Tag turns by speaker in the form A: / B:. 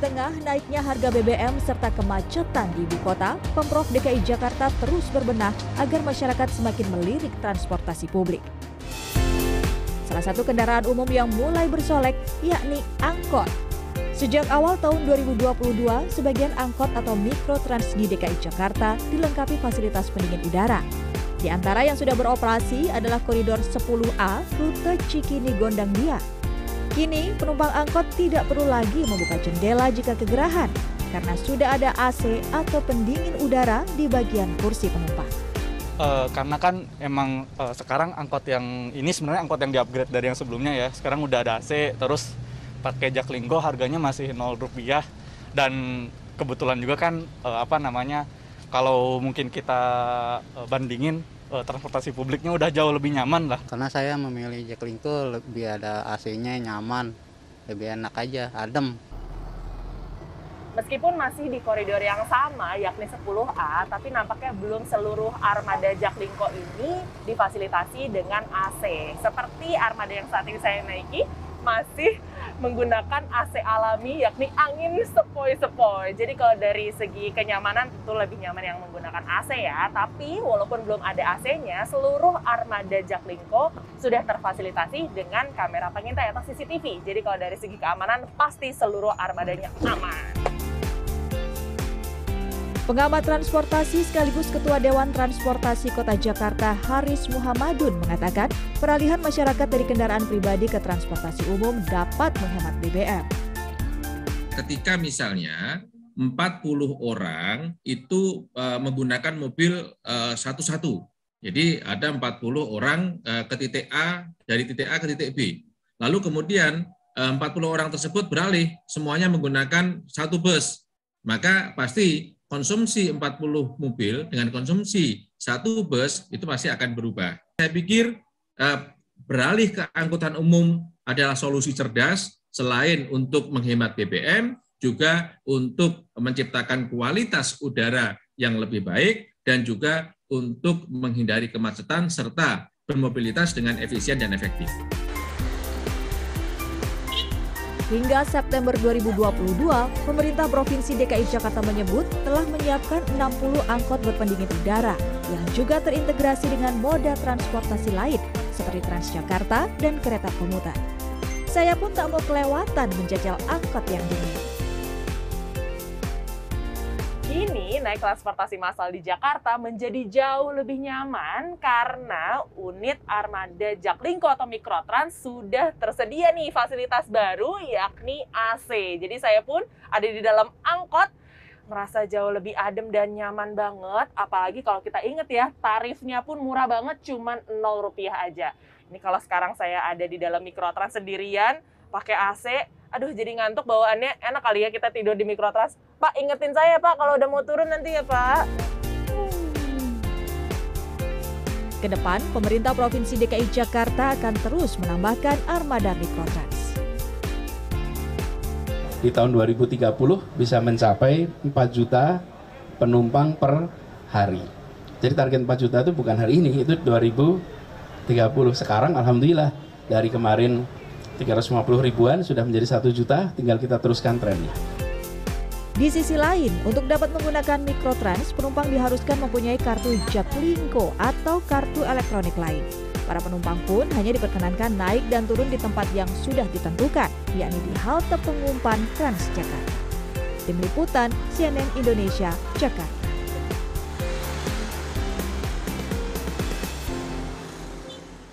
A: tengah naiknya harga BBM serta kemacetan di ibu kota, Pemprov DKI Jakarta terus berbenah agar masyarakat semakin melirik transportasi publik. Salah satu kendaraan umum yang mulai bersolek yakni angkot. Sejak awal tahun 2022, sebagian angkot atau mikrotrans di DKI Jakarta dilengkapi fasilitas pendingin udara. Di antara yang sudah beroperasi adalah koridor 10A rute Cikini Gondang Dia Kini, penumpang angkot tidak perlu lagi membuka jendela jika kegerahan karena sudah ada AC atau pendingin udara di bagian kursi penumpang.
B: Uh, karena kan emang uh, sekarang angkot yang ini sebenarnya angkot yang diupgrade dari yang sebelumnya ya. Sekarang udah ada AC, terus pakai jaklinggo harganya masih 0 rupiah dan kebetulan juga kan uh, apa namanya kalau mungkin kita uh, bandingin uh, transportasi publiknya udah jauh lebih nyaman lah.
C: Karena saya memilih Jaklingko lebih ada AC-nya nyaman, lebih enak aja, adem.
D: Meskipun masih di koridor yang sama, yakni 10A, tapi nampaknya belum seluruh armada Jaklingko ini difasilitasi dengan AC. Seperti armada yang saat ini saya naiki, masih menggunakan AC alami yakni angin sepoi-sepoi. Jadi kalau dari segi kenyamanan tentu lebih nyaman yang menggunakan AC ya. Tapi walaupun belum ada AC-nya, seluruh armada Jaklingko sudah terfasilitasi dengan kamera pengintai atau CCTV. Jadi kalau dari segi keamanan pasti seluruh armadanya aman.
A: Pengamat transportasi sekaligus Ketua Dewan Transportasi Kota Jakarta Haris Muhammadun mengatakan peralihan masyarakat dari kendaraan pribadi ke transportasi umum dapat menghemat BBM.
E: Ketika misalnya 40 orang itu uh, menggunakan mobil uh, satu-satu. Jadi ada 40 orang uh, ke titik A, dari titik A ke titik B. Lalu kemudian 40 orang tersebut beralih semuanya menggunakan satu bus. Maka pasti konsumsi 40 mobil dengan konsumsi satu bus itu pasti akan berubah. Saya pikir eh, beralih ke angkutan umum adalah solusi cerdas selain untuk menghemat BBM juga untuk menciptakan kualitas udara yang lebih baik dan juga untuk menghindari kemacetan serta bermobilitas dengan efisien dan efektif.
A: Hingga September 2022, pemerintah Provinsi DKI Jakarta menyebut telah menyiapkan 60 angkot berpendingin udara yang juga terintegrasi dengan moda transportasi lain seperti Transjakarta dan kereta komuter. Saya pun tak mau kelewatan menjajal angkot yang dingin.
D: Kini naik transportasi massal di Jakarta menjadi jauh lebih nyaman karena unit armada Jaklingko atau Mikrotrans sudah tersedia nih fasilitas baru yakni AC. Jadi saya pun ada di dalam angkot merasa jauh lebih adem dan nyaman banget. Apalagi kalau kita inget ya, tarifnya pun murah banget, cuman 0 rupiah aja. Ini kalau sekarang saya ada di dalam Mikrotrans sendirian, pakai AC, aduh jadi ngantuk bawaannya enak kali ya kita tidur di mikrotrans pak ingetin saya pak kalau udah mau turun nanti ya pak
A: Ke depan, pemerintah Provinsi DKI Jakarta akan terus menambahkan armada mikrotrans.
F: Di tahun 2030 bisa mencapai 4 juta penumpang per hari. Jadi target 4 juta itu bukan hari ini, itu 2030. Sekarang Alhamdulillah dari kemarin 350 ribuan sudah menjadi 1 juta, tinggal kita teruskan trennya.
A: Di sisi lain, untuk dapat menggunakan mikrotrans, penumpang diharuskan mempunyai kartu Jaklingko atau kartu elektronik lain. Para penumpang pun hanya diperkenankan naik dan turun di tempat yang sudah ditentukan, yakni di halte pengumpan Transjakarta. Tim Liputan CNN Indonesia, Jakarta.